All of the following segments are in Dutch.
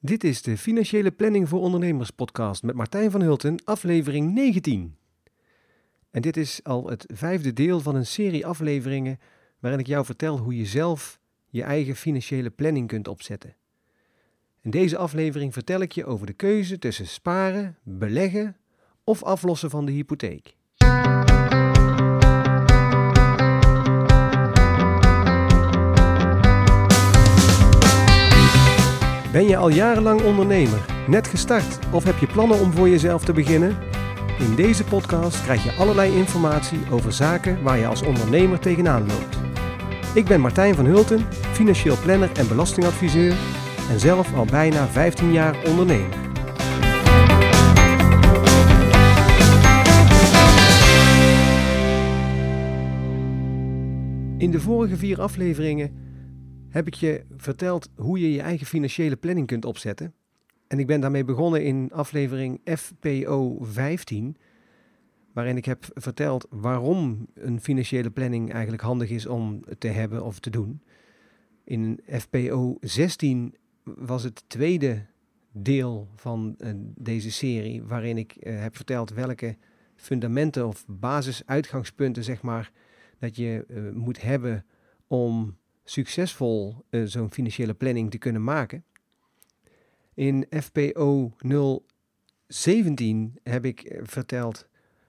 Dit is de Financiële Planning voor Ondernemers podcast met Martijn van Hulten, aflevering 19. En dit is al het vijfde deel van een serie afleveringen waarin ik jou vertel hoe je zelf je eigen financiële planning kunt opzetten. In deze aflevering vertel ik je over de keuze tussen sparen, beleggen of aflossen van de hypotheek. Ben je al jarenlang ondernemer, net gestart of heb je plannen om voor jezelf te beginnen? In deze podcast krijg je allerlei informatie over zaken waar je als ondernemer tegenaan loopt. Ik ben Martijn van Hulten, financieel planner en belastingadviseur en zelf al bijna 15 jaar ondernemer. In de vorige vier afleveringen heb ik je verteld hoe je je eigen financiële planning kunt opzetten. En ik ben daarmee begonnen in aflevering FPO 15, waarin ik heb verteld waarom een financiële planning eigenlijk handig is om te hebben of te doen. In FPO 16 was het tweede deel van uh, deze serie, waarin ik uh, heb verteld welke fundamenten of basisuitgangspunten, zeg maar, dat je uh, moet hebben om succesvol uh, zo'n financiële planning te kunnen maken. In FPO 017 heb ik eh, verteld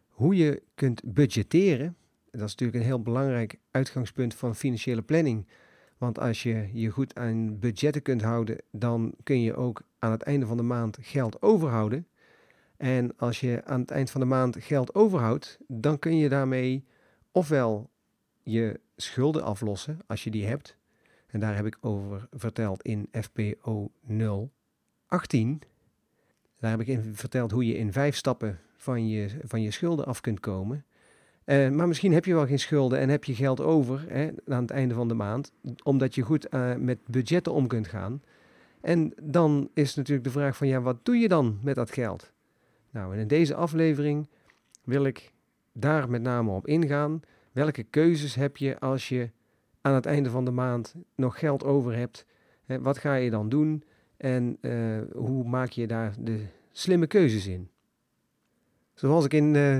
hoe je kunt budgetteren. Dat is natuurlijk een heel belangrijk uitgangspunt van financiële planning. Want als je je goed aan budgetten kunt houden, dan kun je ook aan het einde van de maand geld overhouden. En als je aan het eind van de maand geld overhoudt, dan kun je daarmee ofwel je schulden aflossen als je die hebt. En daar heb ik over verteld in FPO 018. Daar heb ik verteld hoe je in vijf stappen van je, van je schulden af kunt komen. Uh, maar misschien heb je wel geen schulden en heb je geld over hè, aan het einde van de maand, omdat je goed uh, met budgetten om kunt gaan. En dan is natuurlijk de vraag van ja, wat doe je dan met dat geld? Nou, en in deze aflevering wil ik daar met name op ingaan. Welke keuzes heb je als je aan het einde van de maand nog geld over hebt? Hè, wat ga je dan doen? En uh, hoe maak je daar de slimme keuzes in? Zoals ik in uh,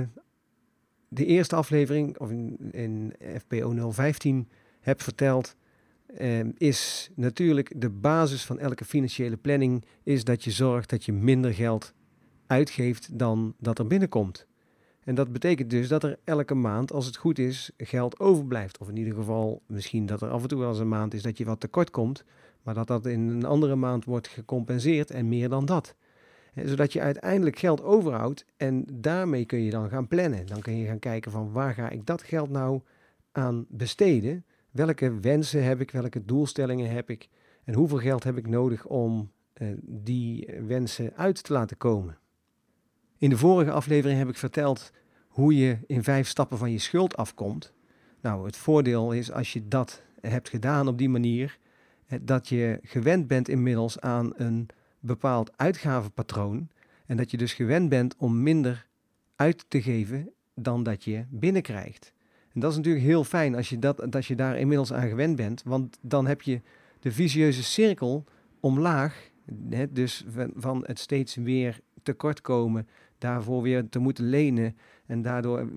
de eerste aflevering, of in, in FPO 015 heb verteld, uh, is natuurlijk de basis van elke financiële planning is dat je zorgt dat je minder geld uitgeeft dan dat er binnenkomt. En dat betekent dus dat er elke maand, als het goed is, geld overblijft. Of in ieder geval misschien dat er af en toe wel eens een maand is dat je wat tekort komt, maar dat dat in een andere maand wordt gecompenseerd en meer dan dat. Zodat je uiteindelijk geld overhoudt en daarmee kun je dan gaan plannen. Dan kun je gaan kijken van waar ga ik dat geld nou aan besteden? Welke wensen heb ik? Welke doelstellingen heb ik? En hoeveel geld heb ik nodig om uh, die wensen uit te laten komen? In de vorige aflevering heb ik verteld hoe je in vijf stappen van je schuld afkomt. Nou, het voordeel is als je dat hebt gedaan op die manier, dat je gewend bent inmiddels aan een bepaald uitgavenpatroon en dat je dus gewend bent om minder uit te geven dan dat je binnenkrijgt. En dat is natuurlijk heel fijn als je, dat, als je daar inmiddels aan gewend bent, want dan heb je de vicieuze cirkel omlaag, dus van, van het steeds weer tekortkomen, daarvoor weer te moeten lenen en daardoor,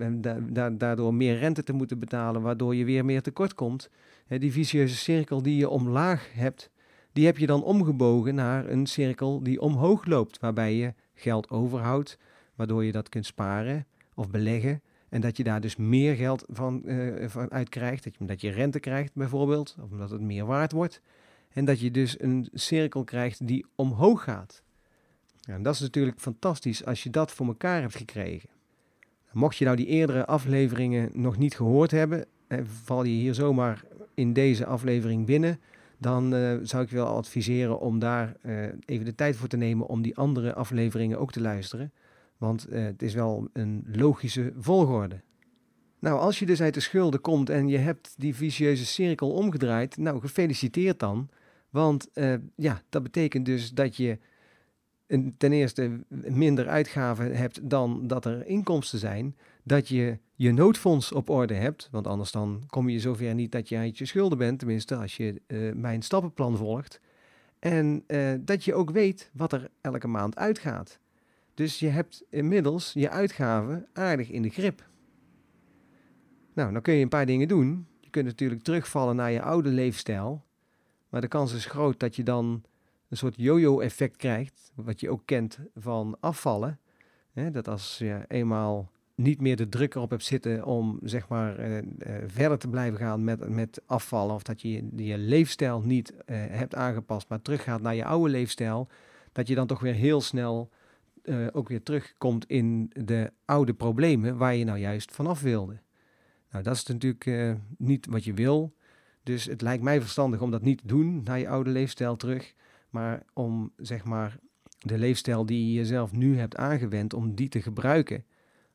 daardoor meer rente te moeten betalen, waardoor je weer meer tekort komt. Die vicieuze cirkel die je omlaag hebt, die heb je dan omgebogen naar een cirkel die omhoog loopt, waarbij je geld overhoudt, waardoor je dat kunt sparen of beleggen. En dat je daar dus meer geld van, uh, van uit krijgt. Dat je, je rente krijgt bijvoorbeeld, of omdat het meer waard wordt. En dat je dus een cirkel krijgt die omhoog gaat. En dat is natuurlijk fantastisch als je dat voor elkaar hebt gekregen. Mocht je nou die eerdere afleveringen nog niet gehoord hebben, eh, val je hier zomaar in deze aflevering binnen, dan uh, zou ik wel adviseren om daar uh, even de tijd voor te nemen om die andere afleveringen ook te luisteren. Want het is wel een logische volgorde. Nou, als je dus uit de schulden komt en je hebt die vicieuze cirkel omgedraaid, nou gefeliciteerd dan. Want ja, dat betekent dus dat je ten eerste minder uitgaven hebt dan dat er inkomsten zijn, dat je je noodfonds op orde hebt, want anders dan kom je zover niet dat je uit je schulden bent, tenminste als je uh, mijn stappenplan volgt. En dat je ook weet wat er elke maand uitgaat. Dus je hebt inmiddels je uitgaven aardig in de grip. Nou, dan kun je een paar dingen doen. Je kunt natuurlijk terugvallen naar je oude leefstijl. Maar de kans is groot dat je dan een soort yo-yo-effect krijgt. Wat je ook kent van afvallen. dat als je eenmaal niet meer de druk erop hebt zitten om zeg maar uh, verder te blijven gaan met, met afvallen. Of dat je je leefstijl niet uh, hebt aangepast, maar teruggaat naar je oude leefstijl. Dat je dan toch weer heel snel ook weer terugkomt in de oude problemen waar je nou juist vanaf wilde. Nou, dat is natuurlijk niet wat je wil. Dus het lijkt mij verstandig om dat niet te doen naar je oude leefstijl terug. Maar om zeg maar de leefstijl die je jezelf nu hebt aangewend, om die te gebruiken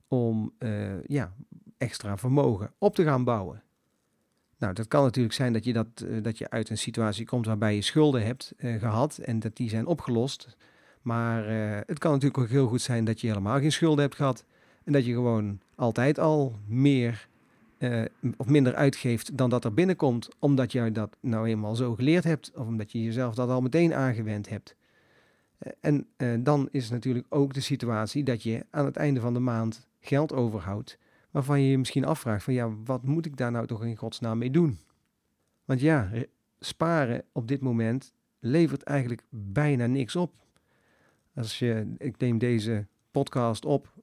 om uh, ja, extra vermogen op te gaan bouwen. Nou, dat kan natuurlijk zijn dat je, dat, uh, dat je uit een situatie komt waarbij je schulden hebt uh, gehad en dat die zijn opgelost. Maar het kan natuurlijk ook heel goed zijn dat je helemaal geen schulden hebt gehad en dat je gewoon altijd al meer of minder uitgeeft dan dat er binnenkomt, omdat je dat nou eenmaal zo geleerd hebt of omdat je jezelf dat al meteen aangewend hebt. En dan is natuurlijk ook de situatie dat je aan het einde van de maand geld overhoudt, waarvan je je misschien afvraagt van ja, wat moet ik daar nou toch in godsnaam mee doen? Want ja, sparen op dit moment levert eigenlijk bijna niks op. Als je, ik neem deze podcast op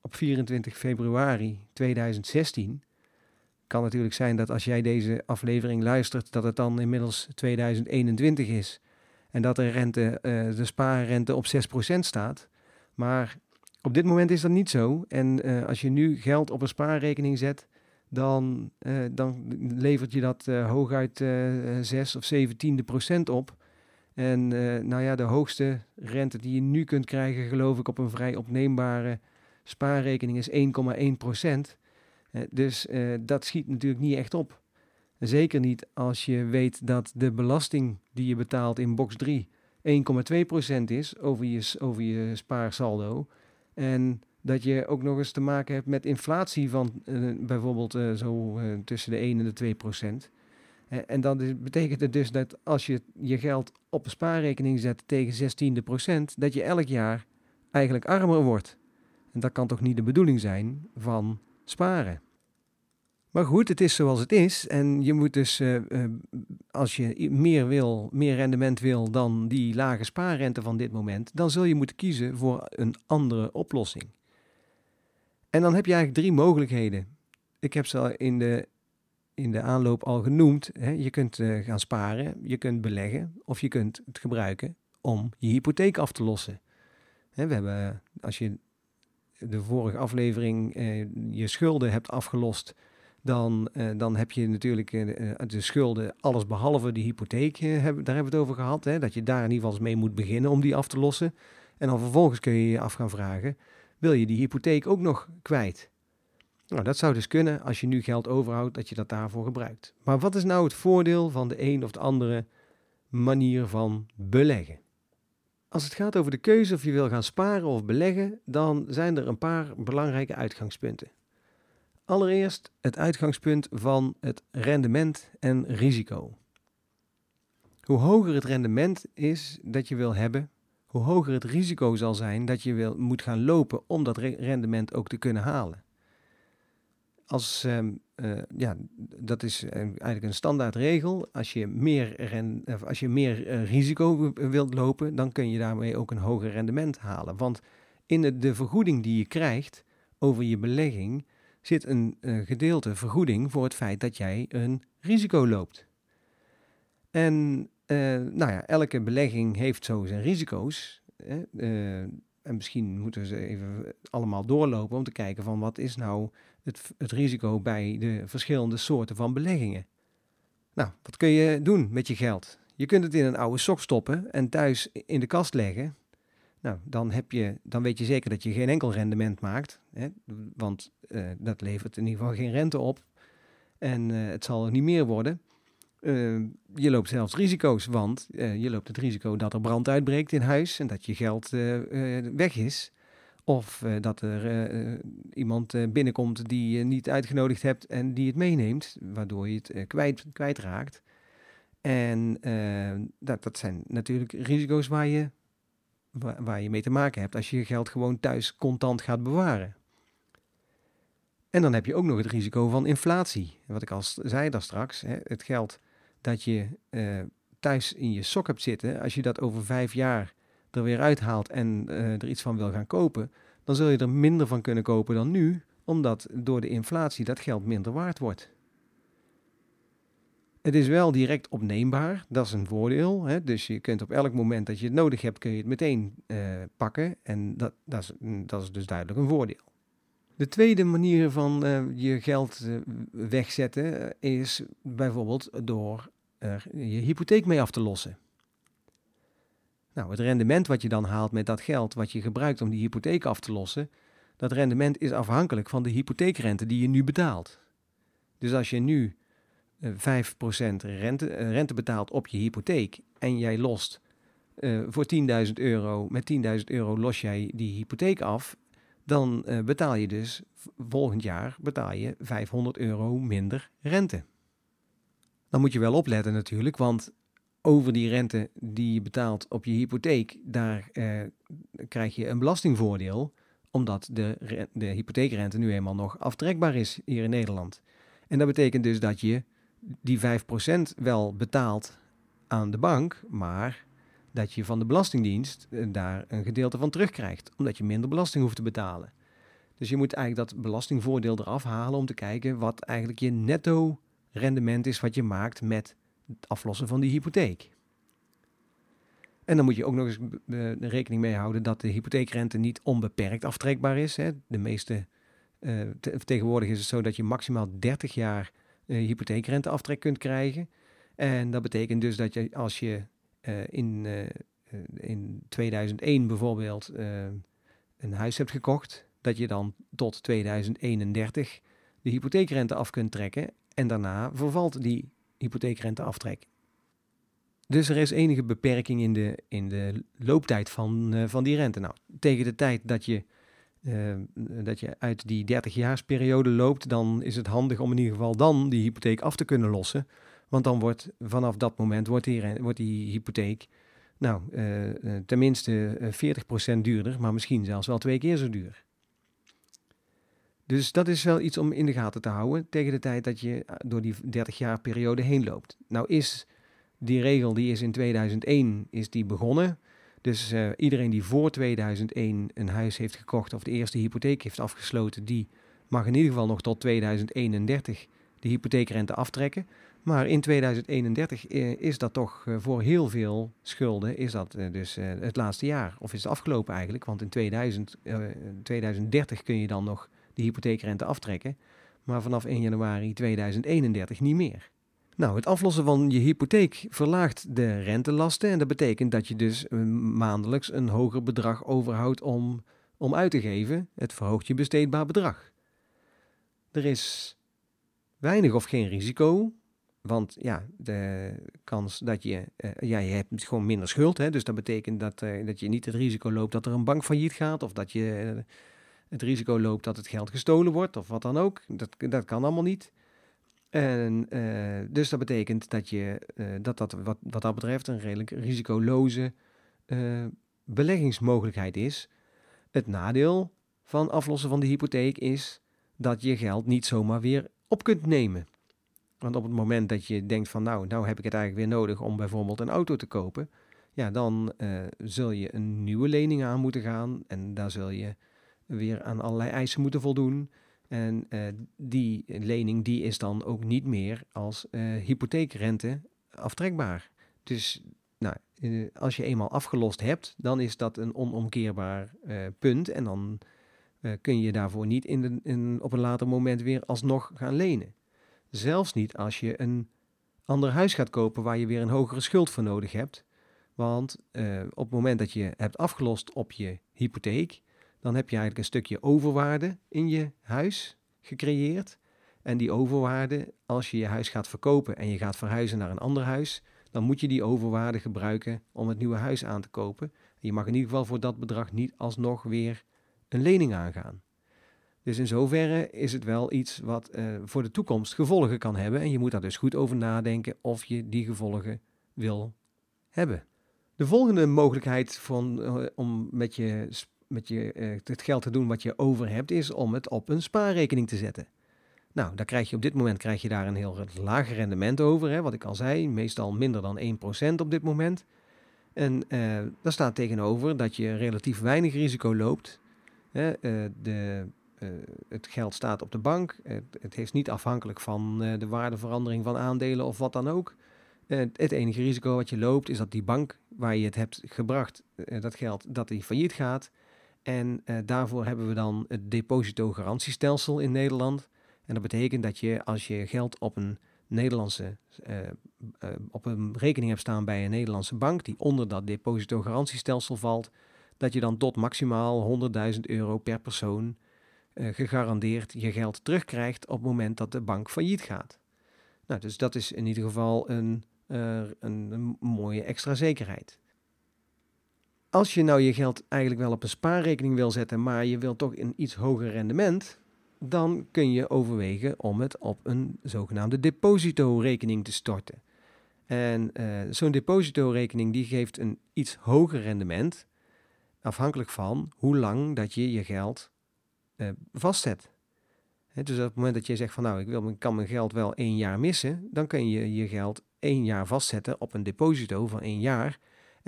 op 24 februari 2016. Kan natuurlijk zijn dat als jij deze aflevering luistert, dat het dan inmiddels 2021 is. En dat de rente, uh, de spaarrente op 6% staat. Maar op dit moment is dat niet zo. En uh, als je nu geld op een spaarrekening zet, dan, uh, dan levert je dat hooguit 6 of 17 procent op. En nou ja, de hoogste rente die je nu kunt krijgen, geloof ik, op een vrij opneembare spaarrekening is 1,1 procent. Dus dat schiet natuurlijk niet echt op. Zeker niet als je weet dat de belasting die je betaalt in box 3 1,2 procent is over je, over je spaarsaldo. En dat je ook nog eens te maken hebt met inflatie van uh, bijvoorbeeld zo tussen de 1 en de 2 procent. en dan betekent het dus dat als je je geld op een spaarrekening zet tegen 16 procent, dat je elk jaar eigenlijk armer wordt. En dat kan toch niet de bedoeling zijn van sparen. Maar goed, het is zoals het is. En je moet dus, als je meer wil, meer rendement wil dan die lage spaarrente van dit moment, dan zul je moeten kiezen voor een andere oplossing. En dan heb je eigenlijk drie mogelijkheden. Ik heb ze al in de, in de aanloop al genoemd. Hè. Je kunt uh, gaan sparen, je kunt beleggen of je kunt het gebruiken om je hypotheek af te lossen. Hè, we hebben, als je de vorige aflevering je schulden hebt afgelost, dan, uh, dan heb je natuurlijk uh, de schulden, alles behalve die hypotheek, daar hebben we het over gehad. Hè, dat je daar in ieder geval eens mee moet beginnen om die af te lossen. En dan vervolgens kun je je af gaan vragen, wil je die hypotheek ook nog kwijt? Nou, dat zou dus kunnen als je nu geld overhoudt, dat je dat daarvoor gebruikt. Maar wat is nou het voordeel van de een of de andere manier van beleggen? Als het gaat over de keuze of je wil gaan sparen of beleggen, dan zijn er een paar belangrijke uitgangspunten. Allereerst het uitgangspunt van het rendement en risico. Hoe hoger het rendement is dat je wil hebben, hoe hoger het risico zal zijn dat je wil, moet gaan lopen om dat rendement ook te kunnen halen. Als, uh, uh, ja, dat is eigenlijk een standaardregel. Als je meer, als je meer uh, risico wilt lopen, dan kun je daarmee ook een hoger rendement halen. Want in de vergoeding die je krijgt over je belegging, zit een, een gedeelte vergoeding voor het feit dat jij een risico loopt. En uh, nou ja, elke belegging heeft zo zijn risico's. Hè? Uh, en misschien moeten we ze even allemaal doorlopen om te kijken van wat is nou het, het risico bij de verschillende soorten van beleggingen. Nou, wat kun je doen met je geld? Je kunt het in een oude sok stoppen en thuis in de kast leggen. Nou, dan, heb je, dan weet je zeker dat je geen enkel rendement maakt. Hè? Want uh, dat levert in ieder geval geen rente op. En uh, het zal er niet meer worden. Uh, je loopt zelfs risico's, want je loopt het risico dat er brand uitbreekt in huis en dat je geld weg is. Of dat er iemand binnenkomt die je niet uitgenodigd hebt en die het meeneemt, waardoor je het kwijt, kwijtraakt. En dat, dat zijn natuurlijk risico's waar je, waar, je mee te maken hebt als je je geld gewoon thuis contant gaat bewaren. En dan heb je ook nog het risico van inflatie. Wat ik al zei daar straks, hè, het geld dat je uh, thuis in je sok hebt zitten, als je dat over vijf jaar er weer uithaalt en uh, er iets van wil gaan kopen, dan zul je er minder van kunnen kopen dan nu, omdat door de inflatie dat geld minder waard wordt. Het is wel direct opneembaar, dat is een voordeel. Hè? Dus je kunt op elk moment dat je het nodig hebt, kun je het meteen uh, pakken. En dat, dat, is, dus duidelijk een voordeel. De tweede manier van uh, je geld uh, wegzetten is bijvoorbeeld door je hypotheek mee af te lossen. Nou, het rendement wat je dan haalt met dat geld wat je gebruikt om die hypotheek af te lossen, dat rendement is afhankelijk van de hypotheekrente die je nu betaalt. Dus als je nu 5% rente, rente betaalt op je hypotheek en jij lost uh, voor 10.000 euro, met 10.000 euro los jij die hypotheek af dan betaal je dus volgend jaar betaal je 500 euro minder rente. Dan moet je wel opletten natuurlijk, want over die rente die je betaalt op je hypotheek, daar krijg je een belastingvoordeel, omdat de, de hypotheekrente nu eenmaal nog aftrekbaar is hier in Nederland. En dat betekent dus dat je die 5% wel betaalt aan de bank, maar dat je van de Belastingdienst eh, daar een gedeelte van terugkrijgt, omdat je minder belasting hoeft te betalen. Dus je moet eigenlijk dat belastingvoordeel eraf halen om te kijken wat eigenlijk je netto rendement is wat je maakt met het aflossen van die hypotheek. En dan moet je ook nog eens rekening mee houden dat de hypotheekrente niet onbeperkt aftrekbaar is. Hè. De meeste, uh, tegenwoordig is het zo dat je maximaal 30 jaar hypotheekrenteaftrek aftrek kunt krijgen. En dat betekent dus dat je als je uh, in, uh, in 2001 bijvoorbeeld een huis hebt gekocht, dat je dan tot 2031 de hypotheekrente af kunt trekken en daarna vervalt die hypotheekrenteaftrek. Dus er is enige beperking in de, in de looptijd van, van die rente. Nou, tegen de tijd dat je, dat je uit die 30-jaarsperiode loopt, dan is het handig om in ieder geval dan die hypotheek af te kunnen lossen want dan wordt vanaf dat moment wordt die, wordt die hypotheek nou, uh, tenminste 40% duurder, maar misschien zelfs wel twee keer zo duur. Dus dat is wel iets om in de gaten te houden tegen de tijd dat je door die 30 jaar periode heen loopt. Nou is die regel, die is in 2001 is die begonnen. Dus uh, iedereen die voor 2001 een huis heeft gekocht of de eerste hypotheek heeft afgesloten, die mag in ieder geval nog tot 2031 de hypotheekrente aftrekken. Maar in 2031 eh, is dat toch eh, voor heel veel schulden, is dat eh, dus het laatste jaar. Of is het afgelopen eigenlijk, want in 2000, 2030 kun je dan nog de hypotheekrente aftrekken. Maar vanaf 1 januari 2031 niet meer. Nou, het aflossen van je hypotheek verlaagt de rentelasten. En dat betekent dat je dus maandelijks een hoger bedrag overhoudt om, om uit te geven. Het verhoogt je besteedbaar bedrag. Er is weinig of geen risico want ja, de kans dat je, uh, ja, je hebt gewoon minder schuld. Hè, dus dat betekent dat, uh, dat je niet het risico loopt dat er een bank failliet gaat. Of dat je het risico loopt dat het geld gestolen wordt. Of wat dan ook. Dat, dat kan allemaal niet. En, dus dat betekent dat je, dat, dat wat, wat dat betreft een redelijk risicoloze beleggingsmogelijkheid is. Het nadeel van aflossen van de hypotheek is dat je geld niet zomaar weer op kunt nemen. Want op het moment dat je denkt van nou, nou heb ik het eigenlijk weer nodig om bijvoorbeeld een auto te kopen, ja, dan zul je een nieuwe lening aan moeten gaan en daar zul je weer aan allerlei eisen moeten voldoen. En uh, die lening die is dan ook niet meer als uh, hypotheekrente aftrekbaar. Dus nou, als je eenmaal afgelost hebt, dan is dat een onomkeerbaar punt en dan kun je daarvoor niet in op een later moment weer alsnog gaan lenen. Zelfs niet als je een ander huis gaat kopen waar je weer een hogere schuld voor nodig hebt. Want op het moment dat je hebt afgelost op je hypotheek, dan heb je eigenlijk een stukje overwaarde in je huis gecreëerd. En die overwaarde, als je je huis gaat verkopen en je gaat verhuizen naar een ander huis, dan moet je die overwaarde gebruiken om het nieuwe huis aan te kopen. je mag in ieder geval voor dat bedrag niet alsnog weer een lening aangaan. Dus in zoverre is het wel iets wat uh, voor de toekomst gevolgen kan hebben. En je moet daar dus goed over nadenken of je die gevolgen wil hebben. De volgende mogelijkheid van, uh, om met, je, met je, uh, het geld te doen wat je over hebt, is om het op een spaarrekening te zetten. Nou, daar krijg je op dit moment krijg je daar een heel laag rendement over. Hè, wat ik al zei, meestal minder dan 1% op dit moment. En daar staat tegenover dat je relatief weinig risico loopt. Hè, de, uh, het geld staat op de bank. Het, is niet afhankelijk van de waardeverandering van aandelen of wat dan ook. Het enige risico wat je loopt is dat die bank waar je het hebt gebracht, dat geld, dat die failliet gaat. En daarvoor hebben we dan het depositogarantiestelsel in Nederland. En dat betekent dat je als je geld op een Nederlandse op een rekening hebt staan bij een Nederlandse bank die onder dat depositogarantiestelsel valt, dat je dan tot maximaal 100.000 euro per persoon gegarandeerd je geld terugkrijgt op het moment dat de bank failliet gaat. Nou, dus dat is in ieder geval een, een, mooie extra zekerheid. Als je nou je geld eigenlijk wel op een spaarrekening wil zetten, maar je wilt toch een iets hoger rendement, dan kun je overwegen om het op een zogenaamde depositorekening te storten. En uh, zo'n depositorekening die geeft een iets hoger rendement, afhankelijk van hoe lang dat je je geld uh, vastzet. dus op het moment dat je zegt van nou, ik wil, kan mijn geld wel één jaar missen, dan kun je je geld één jaar vastzetten op een deposito van één jaar.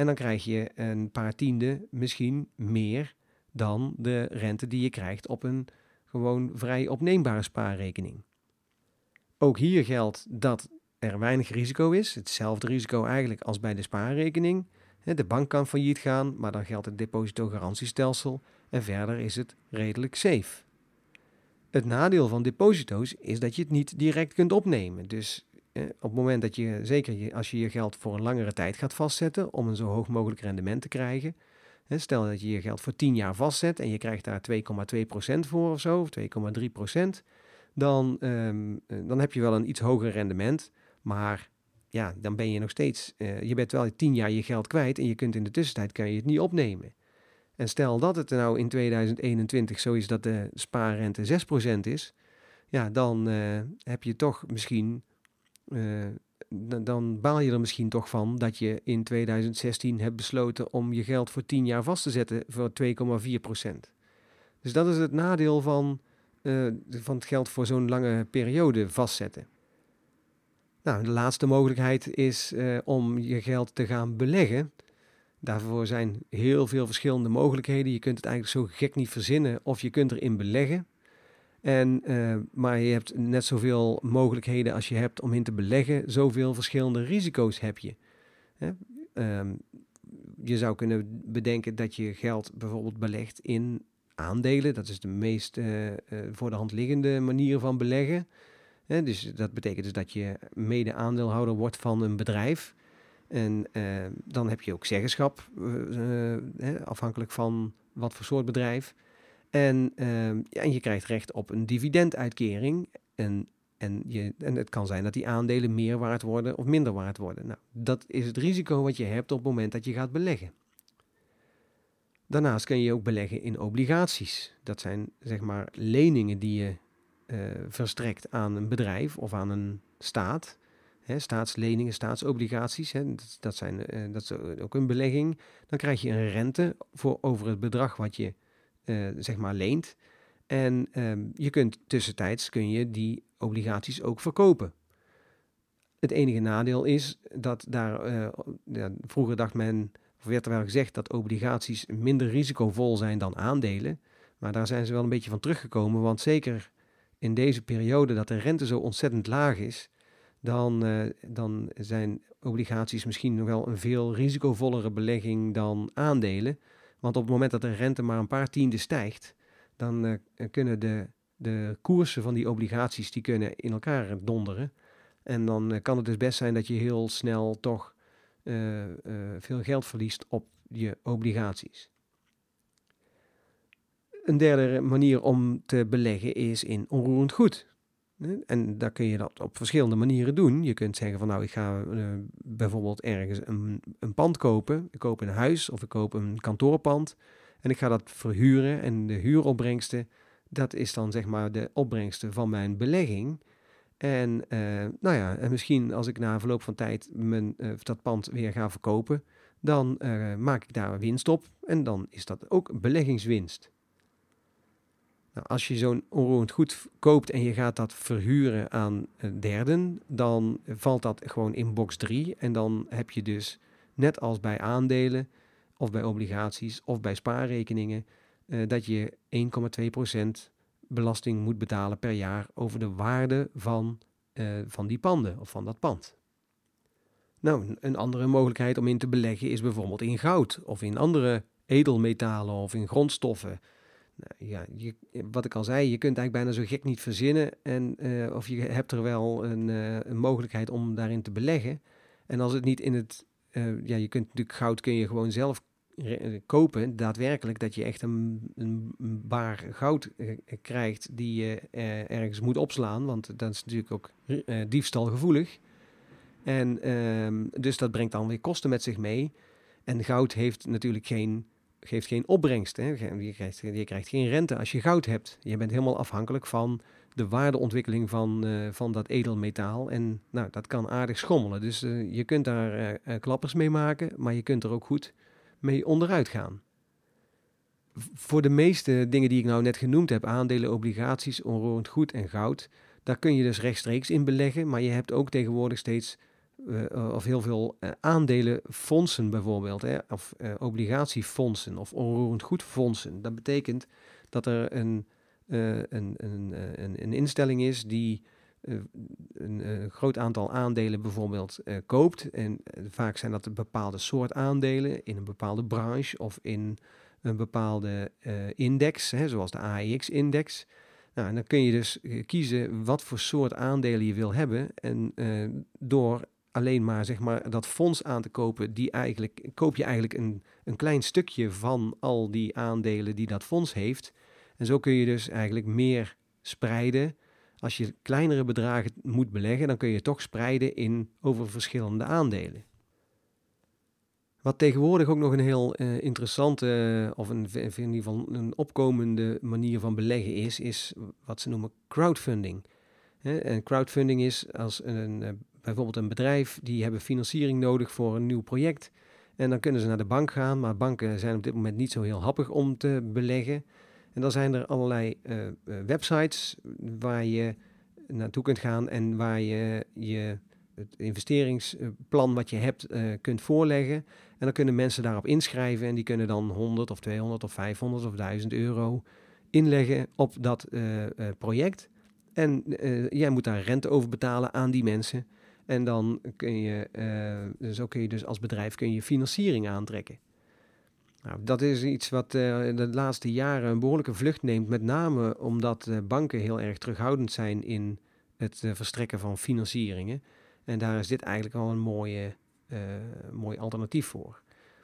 En dan krijg je een paar tiende misschien meer dan de rente die je krijgt op een gewoon vrij opneembare spaarrekening. Ook hier geldt dat er weinig risico is. Hetzelfde risico eigenlijk als bij de spaarrekening. De bank kan failliet gaan, maar dan geldt het depositogarantiestelsel en verder is het redelijk safe. Het nadeel van deposito's is dat je het niet direct kunt opnemen. Dus eh, op het moment dat je, zeker als je je geld voor een langere tijd gaat vastzetten om een zo hoog mogelijk rendement te krijgen. Hè, stel dat je je geld voor 10 jaar vastzet en je krijgt daar 2,2% voor of zo, of 2,3%. Dan, ehm, eh, dan heb je wel een iets hoger rendement. Maar ja, dan ben je nog steeds, uh, je bent wel 10 jaar je geld kwijt en je kunt in de tussentijd kan je het niet opnemen. En stel dat het nou in 2021 zo is dat de spaarrente 6% is, ja, dan uh, heb je toch misschien, uh, dan baal je er misschien toch van dat je in 2016 hebt besloten om je geld voor 10 jaar vast te zetten voor 2,4%. Dus dat is het nadeel van, uh, van het geld voor zo'n lange periode vastzetten. Nou, de laatste mogelijkheid is om je geld te gaan beleggen. Daarvoor zijn heel veel verschillende mogelijkheden. Je kunt het eigenlijk zo gek niet verzinnen of je kunt erin beleggen. En, uh, maar je hebt net zoveel mogelijkheden als je hebt om in te beleggen. Zoveel verschillende risico's heb je. Hè? Um, je zou kunnen bedenken dat je geld bijvoorbeeld belegt in aandelen. Dat is de meest uh, uh, voor de hand liggende manier van beleggen. Hè? Dus dat betekent dus dat je mede aandeelhouder wordt van een bedrijf. En dan heb je ook zeggenschap, afhankelijk van wat voor soort bedrijf. En, ja, en je krijgt recht op een dividenduitkering. En, en, je, en het kan zijn dat die aandelen meer waard worden of minder waard worden. Nou, dat is het risico wat je hebt op het moment dat je gaat beleggen. Daarnaast kun je ook beleggen in obligaties. Dat zijn zeg maar leningen die je verstrekt aan een bedrijf of aan een staat staatsleningen, staatsobligaties, dat, zijn, uh, dat is ook een belegging. Dan krijg je een rente voor, over het bedrag wat je zeg maar leent. En um, je kunt tussentijds kun je die obligaties ook verkopen. Het enige nadeel is dat daar, uh, ja, vroeger dacht men, of werd er wel gezegd dat obligaties minder risicovol zijn dan aandelen. Maar daar zijn ze wel een beetje van teruggekomen, want zeker in deze periode dat de rente zo ontzettend laag is, dan, uh, dan zijn obligaties misschien nog wel een veel risicovollere belegging dan aandelen. Want op het moment dat de rente maar een paar tienden stijgt, dan uh, kunnen de, de koersen van die obligaties die kunnen in elkaar donderen. En dan uh, kan het dus best zijn dat je heel snel toch veel geld verliest op je obligaties. Een derde manier om te beleggen is in onroerend goed. En daar kun je dat op verschillende manieren doen. Je kunt zeggen van nou, ik ga uh, bijvoorbeeld ergens een, een pand kopen. Ik koop een huis of ik koop een kantoorpand. En ik ga dat verhuren en de huuropbrengsten, Dat is dan zeg maar de opbrengsten van mijn belegging. En uh, nou ja, en misschien als ik na verloop van tijd mijn, uh, dat pand weer ga verkopen, dan maak ik daar winst op en dan is dat ook beleggingswinst. Nou, als je zo'n onroerend goed koopt en je gaat dat verhuren aan derden, dan valt dat gewoon in box 3 en dan heb je dus net als bij aandelen of bij obligaties of bij spaarrekeningen dat je 1,2% belasting moet betalen per jaar over de waarde van, uh, van die panden of van dat pand. Nou, een andere mogelijkheid om in te beleggen is bijvoorbeeld in goud of in andere edelmetalen of in grondstoffen. Nou, ja, je, wat ik al zei, je kunt eigenlijk bijna zo gek niet verzinnen. En, uh, of je hebt er wel een, uh, een, mogelijkheid om daarin te beleggen. En als het niet in het. Uh, ja, je kunt natuurlijk goud kun je gewoon zelf kopen, daadwerkelijk dat je echt een, een, baar goud eh, krijgt die je eh, ergens moet opslaan, want dat is natuurlijk ook diefstalgevoelig. En ehm, dus dat brengt dan weer kosten met zich mee. En goud heeft natuurlijk geen, geeft geen opbrengst. Hè? Je, krijgt, je krijgt geen rente als je goud hebt. Je bent helemaal afhankelijk van de waardeontwikkeling van, van dat edelmetaal. En nou, dat kan aardig schommelen. Dus je kunt daar klappers mee maken, maar je kunt er ook goed mee onderuit gaan. Voor de meeste dingen die ik nou net genoemd heb, aandelen, obligaties, onroerend goed en goud, daar kun je dus rechtstreeks in beleggen, maar je hebt ook tegenwoordig steeds uh, of heel veel uh, aandelenfondsen bijvoorbeeld, hè, of obligatiefondsen of onroerend goedfondsen. Dat betekent dat er een, een, een, een, instelling is die een, groot aantal aandelen bijvoorbeeld koopt. En vaak zijn dat bepaalde soort aandelen in een bepaalde branche of in een bepaalde index, hè, zoals de AEX-index. Nou, en dan kun je dus kiezen wat voor soort aandelen je wil hebben. En door alleen maar, zeg maar dat fonds aan te kopen, die eigenlijk, koop je eigenlijk een, een klein stukje van al die aandelen die dat fonds heeft. En zo kun je dus eigenlijk meer spreiden als je kleinere bedragen moet beleggen, dan kun je toch spreiden in over verschillende aandelen. Wat tegenwoordig ook nog een heel uh, interessante, of een, in ieder geval een opkomende manier van beleggen is, is wat ze noemen crowdfunding. En crowdfunding is als een, eh, bijvoorbeeld een bedrijf, die hebben financiering nodig voor een nieuw project. En dan kunnen ze naar de bank gaan, maar banken zijn op dit moment niet zo heel happig om te beleggen. En dan zijn er allerlei uh, websites waar je naartoe kunt gaan en waar je je het investeringsplan wat je hebt uh, kunt voorleggen. En dan kunnen mensen daarop inschrijven en die kunnen dan 100 of 200 of 500 of 1000 euro inleggen op dat project. En jij moet daar rente over betalen aan die mensen. En dan kun je, zo kun je dus als bedrijf kun je financiering aantrekken. Nou, dat is iets wat uh, de laatste jaren een behoorlijke vlucht neemt, met name omdat uh, banken heel erg terughoudend zijn in het verstrekken van financieringen. En daar is dit eigenlijk al een mooie, mooi alternatief voor.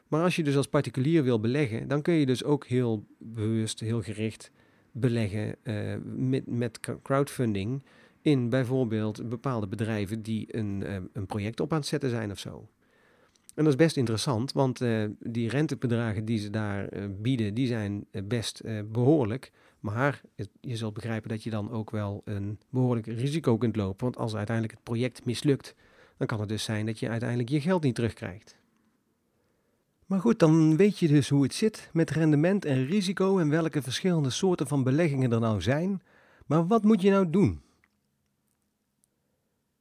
Maar als je dus als particulier wil beleggen, dan kun je dus ook heel bewust, heel gericht beleggen met, met crowdfunding in bijvoorbeeld bepaalde bedrijven die een, een project op aan het zetten zijn of zo. En dat is best interessant, want uh, die rentebedragen die ze daar uh, bieden, die zijn best behoorlijk. Maar je zult begrijpen dat je dan ook wel een behoorlijk risico kunt lopen. Want als uiteindelijk het project mislukt, dan kan het dus zijn dat je uiteindelijk je geld niet terugkrijgt. Maar goed, dan weet je dus hoe het zit met rendement en risico en welke verschillende soorten van beleggingen er nou zijn. Maar wat moet je nou doen?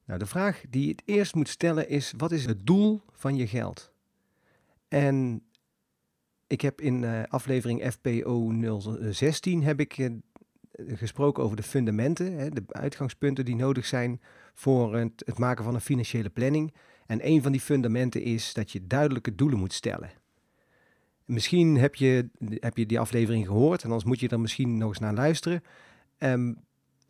Nou, de vraag die je het eerst moet stellen is: wat is het doel van je geld? En ik heb in uh, aflevering FPO 016 heb ik uh, gesproken over de fundamenten, hè, de uitgangspunten die nodig zijn voor het, het, maken van een financiële planning. En een van die fundamenten is dat je duidelijke doelen moet stellen. Misschien heb je, heb je die aflevering gehoord en anders moet je er misschien nog eens naar luisteren. Um,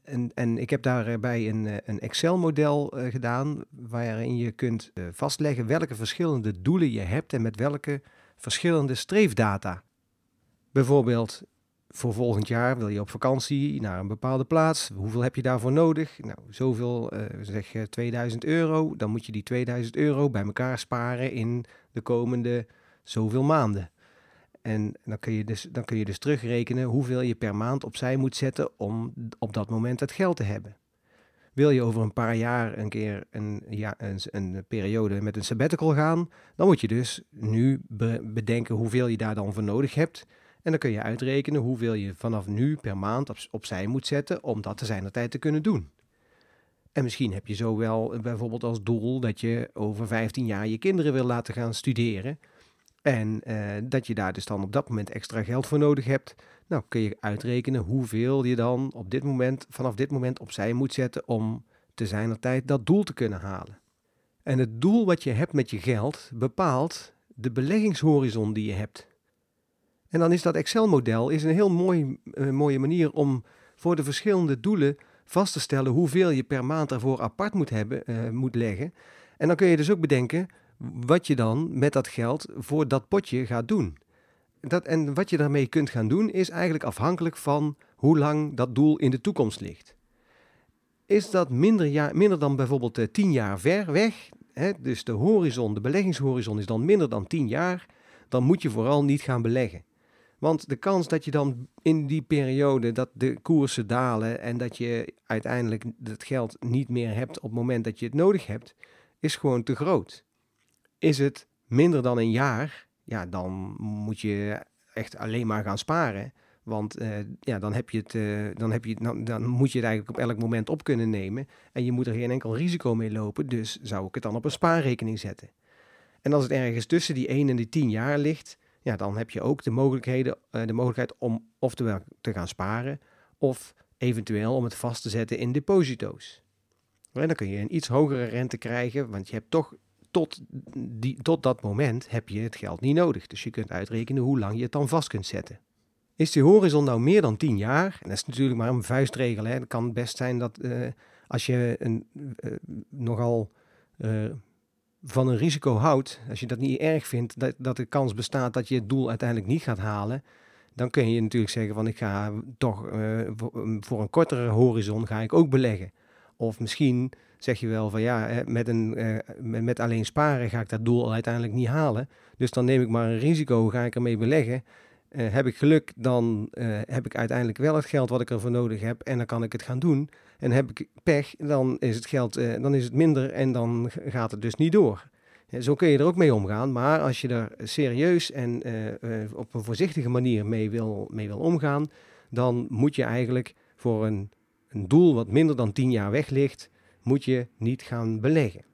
en, en ik heb daarbij een, eh, een Excel-model uh, gedaan waarin je kunt uh, vastleggen welke verschillende doelen je hebt en met welke verschillende streefdata. Bijvoorbeeld voor volgend jaar wil je op vakantie naar een bepaalde plaats. Hoeveel heb je daarvoor nodig? Nou, zoveel, uh, zeg 2000 euro. Dan moet je die 2000 euro bij elkaar sparen in de komende zoveel maanden. En dan kun, je dus, dan kun je dus terugrekenen hoeveel je per maand opzij moet zetten om op dat moment het geld te hebben. Wil je over een paar jaar een keer een, ja, een, een periode met een sabbatical gaan, dan moet je dus nu bedenken hoeveel je daar dan voor nodig hebt. En dan kun je uitrekenen hoeveel je vanaf nu per maand op, opzij moet zetten om dat te zijn tijd te kunnen doen. En misschien heb je zo wel bijvoorbeeld als doel dat je over 15 jaar je kinderen wil laten gaan studeren. En eh, dat je daar dus dan op dat moment extra geld voor nodig hebt. Nou, kun je uitrekenen hoeveel je dan op dit moment, vanaf dit moment opzij moet zetten om te zijner tijd dat doel te kunnen halen. En het doel wat je hebt met je geld bepaalt de beleggingshorizon die je hebt. En dan is dat Excel-model is een heel mooi, uh, mooie manier om voor de verschillende doelen vast te stellen hoeveel je per maand ervoor apart moet, hebben, uh, moet leggen. En dan kun je dus ook bedenken wat je dan met dat geld voor dat potje gaat doen. Dat, en wat je daarmee kunt gaan doen is eigenlijk afhankelijk van hoe lang dat doel in de toekomst ligt. Is dat minder, minder dan bijvoorbeeld uh, 10 jaar ver weg, hè, dus de horizon, de beleggingshorizon is dan minder dan 10 jaar, dan moet je vooral niet gaan beleggen. Want de kans dat je dan in die periode dat de koersen dalen en dat je uiteindelijk het geld niet meer hebt op het moment dat je het nodig hebt, is gewoon te groot. Is het minder dan een jaar, ja, dan moet je echt alleen maar gaan sparen. Want uh, ja, dan, heb je het, uh, dan, heb je, dan, dan moet je het eigenlijk op elk moment op kunnen nemen. En je moet er geen enkel risico mee lopen. Dus zou ik het dan op een spaarrekening zetten. En als het ergens tussen die 1 en die 10 jaar ligt, ja, dan heb je ook de, mogelijkheden, uh, de mogelijkheid om oftewel te gaan sparen of eventueel om het vast te zetten in deposito's. En dan kun je een iets hogere rente krijgen, want je hebt toch tot, die, tot dat moment heb je het geld niet nodig. Dus je kunt uitrekenen hoe lang je het dan vast kunt zetten. Is die horizon nou meer dan 10 jaar? En dat is natuurlijk maar een vuistregel. Hè. Het kan best zijn dat uh, als je een, uh, nogal uh, van een risico houdt, als je dat niet erg vindt, dat, dat de kans bestaat dat je het doel uiteindelijk niet gaat halen, dan kun je natuurlijk zeggen van ik ga toch voor een kortere horizon ga ik ook beleggen. Of misschien zeg je wel van ja, met, een, uh, met alleen sparen ga ik dat doel uiteindelijk niet halen. Dus dan neem ik maar een risico, ga ik ermee beleggen. Uh, heb ik geluk, dan uh, heb ik uiteindelijk wel het geld wat ik ervoor nodig heb en dan kan ik het gaan doen. En heb ik pech, dan is het geld dan is het minder en dan gaat het dus niet door. Zo kun je er ook mee omgaan, maar als je er serieus en op een voorzichtige manier mee wil, mee wil omgaan, dan moet je eigenlijk voor een, een doel wat minder dan 10 jaar weg ligt, moet je niet gaan beleggen.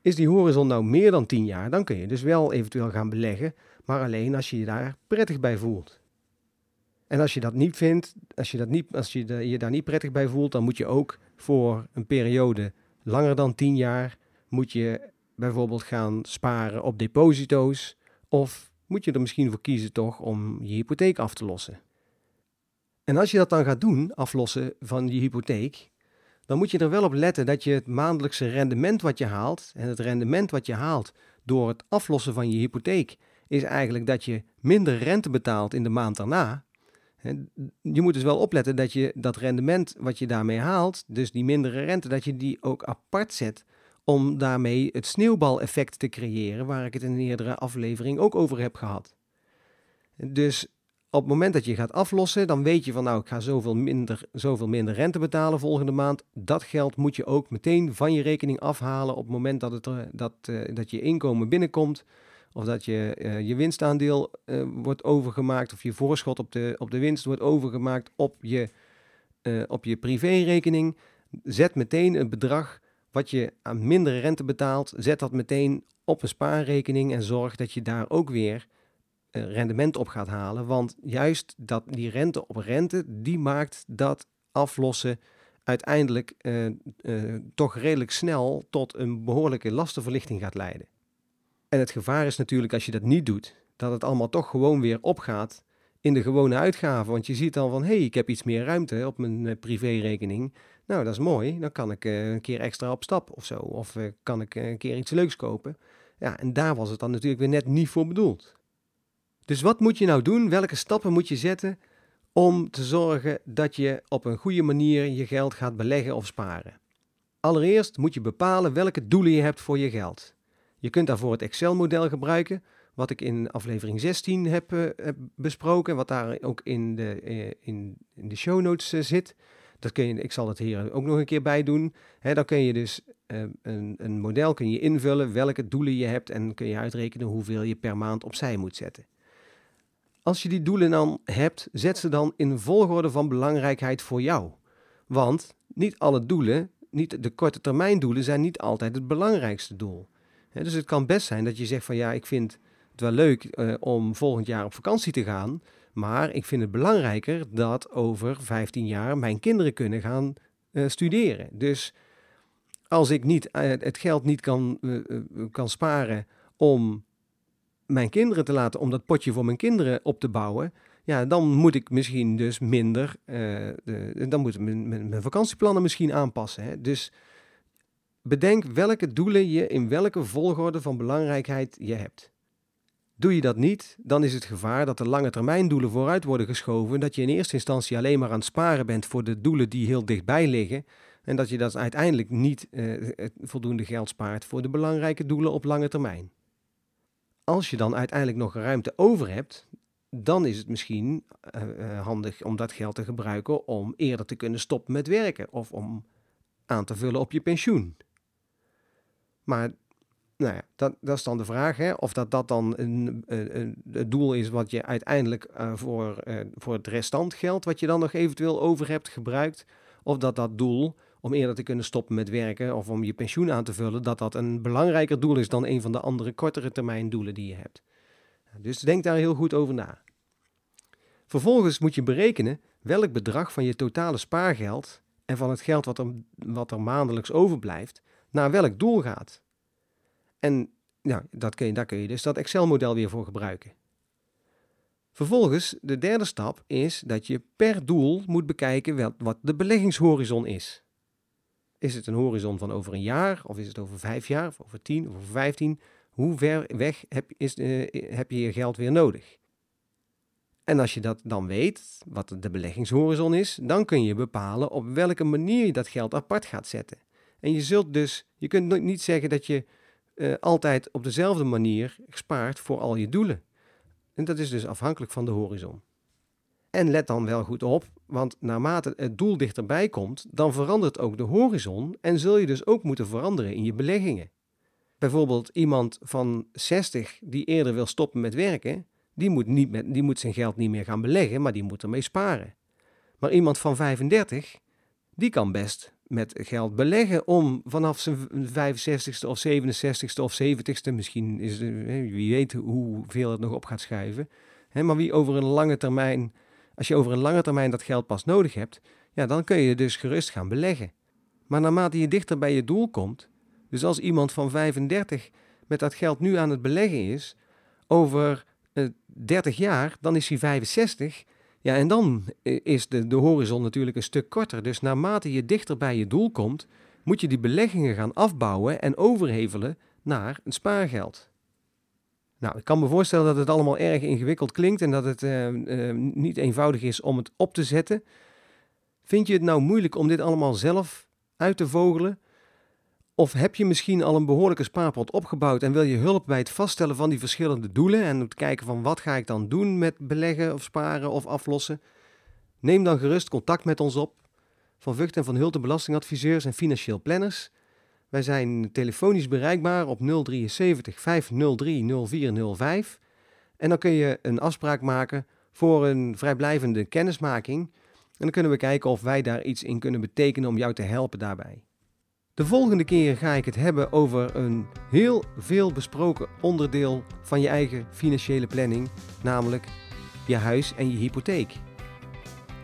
Is die horizon nou meer dan 10 jaar, dan kun je dus wel eventueel gaan beleggen, maar alleen als je je daar prettig bij voelt. En als je dat niet vindt, als je, dat niet, als je je daar niet prettig bij voelt, dan moet je ook voor een periode langer dan 10 jaar, moet je bijvoorbeeld gaan sparen op deposito's of moet je er misschien voor kiezen toch om je hypotheek af te lossen. En als je dat dan gaat doen, aflossen van je hypotheek, dan moet je er wel op letten dat je het maandelijkse rendement wat je haalt, en het rendement wat je haalt door het aflossen van je hypotheek, is eigenlijk dat je minder rente betaalt in de maand daarna. Je moet dus wel opletten dat je dat rendement wat je daarmee haalt, dus die mindere rente, dat je die ook apart zet om daarmee het sneeuwbaleffect te creëren, waar ik het in een eerdere aflevering ook over heb gehad. Dus op het moment dat je gaat aflossen, dan weet je van nou, ik ga zoveel minder, zoveel minder rente betalen volgende maand. Dat geld moet je ook meteen van je rekening afhalen op het moment dat, het, dat, uh, dat je inkomen binnenkomt. Of dat je, uh, je winstaandeel uh, wordt overgemaakt of je voorschot op de, op de winst wordt overgemaakt op je, op je privérekening. Zet meteen een bedrag wat je aan mindere rente betaalt, zet dat meteen op een spaarrekening en zorg dat je daar ook weer rendement op gaat halen. Want juist dat, die rente op rente, die maakt dat aflossen uiteindelijk uh, uh, toch redelijk snel tot een behoorlijke lastenverlichting gaat leiden. En het gevaar is natuurlijk als je dat niet doet, dat het allemaal toch gewoon weer opgaat in de gewone uitgaven. Want je ziet dan van, hé, hey, ik heb iets meer ruimte op mijn privérekening. Nou, dat is mooi. Dan kan ik een keer extra op stap of zo. Of kan ik een keer iets leuks kopen. Ja, en daar was het dan natuurlijk weer net niet voor bedoeld. Dus wat moet je nou doen? Welke stappen moet je zetten om te zorgen dat je op een goede manier je geld gaat beleggen of sparen? Allereerst moet je bepalen welke doelen je hebt voor je geld. Je kunt daarvoor het Excel-model gebruiken, wat ik in aflevering 16 heb, uh, heb besproken, wat daar ook in de, uh, in, in, de show notes uh, zit. Dat kun je, ik zal het hier ook nog een keer bij doen. Dan kun je dus een, een model kun je invullen, welke doelen je hebt en kun je uitrekenen hoeveel je per maand opzij moet zetten. Als je die doelen dan hebt, zet ze dan in volgorde van belangrijkheid voor jou. Want niet alle doelen, niet de korte termijn doelen, zijn niet altijd het belangrijkste doel. dus het kan best zijn dat je zegt van ja, ik vind het wel leuk uh, om volgend jaar op vakantie te gaan, maar ik vind het belangrijker dat over 15 jaar mijn kinderen kunnen gaan uh, studeren. Dus als ik niet, uh, het geld niet kan, kan sparen om mijn kinderen te laten, om dat potje voor mijn kinderen op te bouwen, ja, dan moet ik misschien dus minder, de, dan moet ik mijn, mijn, vakantieplannen misschien aanpassen. Hè? Dus bedenk welke doelen je in welke volgorde van belangrijkheid je hebt. Doe je dat niet, dan is het gevaar dat de lange termijn doelen vooruit worden geschoven, dat je in eerste instantie alleen maar aan het sparen bent voor de doelen die heel dichtbij liggen en dat je dat uiteindelijk niet uh, voldoende geld spaart voor de belangrijke doelen op lange termijn als je dan uiteindelijk nog ruimte over hebt, dan is het misschien uh, handig om dat geld te gebruiken om eerder te kunnen stoppen met werken of om aan te vullen op je pensioen. Maar nou ja, dat, dat is dan de vraag, hè, of dat, dat dan een, een, een doel is wat je uiteindelijk uh, voor, uh, voor het restant geld, wat je dan nog eventueel over hebt, gebruikt, of dat dat doel om eerder te kunnen stoppen met werken of om je pensioen aan te vullen, dat dat een belangrijker doel is dan een van de andere kortere termijn doelen die je hebt. Dus denk daar heel goed over na. Vervolgens moet je berekenen welk bedrag van je totale spaargeld en van het geld wat er, wat er maandelijks overblijft, naar welk doel gaat. En dat kun je, daar kun je dus dat Excel-model weer voor gebruiken. Vervolgens, de derde stap is dat je per doel moet bekijken wat de beleggingshorizon is. Is het een horizon van over een jaar, of is het over vijf jaar, of over tien, of over vijftien? Hoe ver weg heb, is, uh, heb je je geld weer nodig? En als je dat dan weet, wat de beleggingshorizon is, dan kun je bepalen op welke manier je dat geld apart gaat zetten. En je zult dus, je kunt niet zeggen dat je uh, altijd op dezelfde manier spaart voor al je doelen. En dat is dus afhankelijk van de horizon. En let dan wel goed op, want naarmate het doel dichterbij komt, dan verandert ook de horizon en zul je dus ook moeten veranderen in je beleggingen. Bijvoorbeeld iemand van 60 die eerder wil stoppen met werken, die moet, niet met, die moet zijn geld niet meer gaan beleggen, maar die moet ermee sparen. Maar iemand van 35, die kan best met geld beleggen om vanaf zijn 65ste of 67ste of 70ste, misschien is wie weet hoeveel het nog op gaat schuiven, maar wie over een lange termijn als je over een lange termijn dat geld pas nodig hebt, ja, dan kun je dus gerust gaan beleggen. Maar naarmate je dichter bij je doel komt, dus als iemand van 35 met dat geld nu aan het beleggen is, over uh, 30 jaar, dan is hij 65. Ja, en dan eh, is de, de horizon natuurlijk een stuk korter. Dus naarmate je dichter bij je doel komt, moet je die beleggingen gaan afbouwen en overhevelen naar een spaargeld. Nou, ik kan me voorstellen dat het allemaal erg ingewikkeld klinkt en dat het uh, uh, niet eenvoudig is om het op te zetten. Vind je het nou moeilijk om dit allemaal zelf uit te vogelen? Of heb je misschien al een behoorlijke spaarpot opgebouwd en wil je hulp bij het vaststellen van die verschillende doelen en het kijken van wat ga ik dan doen met beleggen of sparen of aflossen? Neem dan gerust contact met ons op. Van Vught en Van Hulten belastingadviseurs en financieel planners. Wij zijn telefonisch bereikbaar op 073 503 0405. En dan kun je een afspraak maken voor een vrijblijvende kennismaking. En dan kunnen we kijken of wij daar iets in kunnen betekenen om jou te helpen daarbij. De volgende keer ga ik het hebben over een heel veel besproken onderdeel van je eigen financiële planning, namelijk je huis en je hypotheek.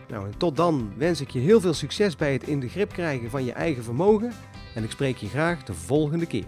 Nou, tot dan wens ik je heel veel succes bij het in de grip krijgen van je eigen vermogen en ik spreek je graag de volgende keer.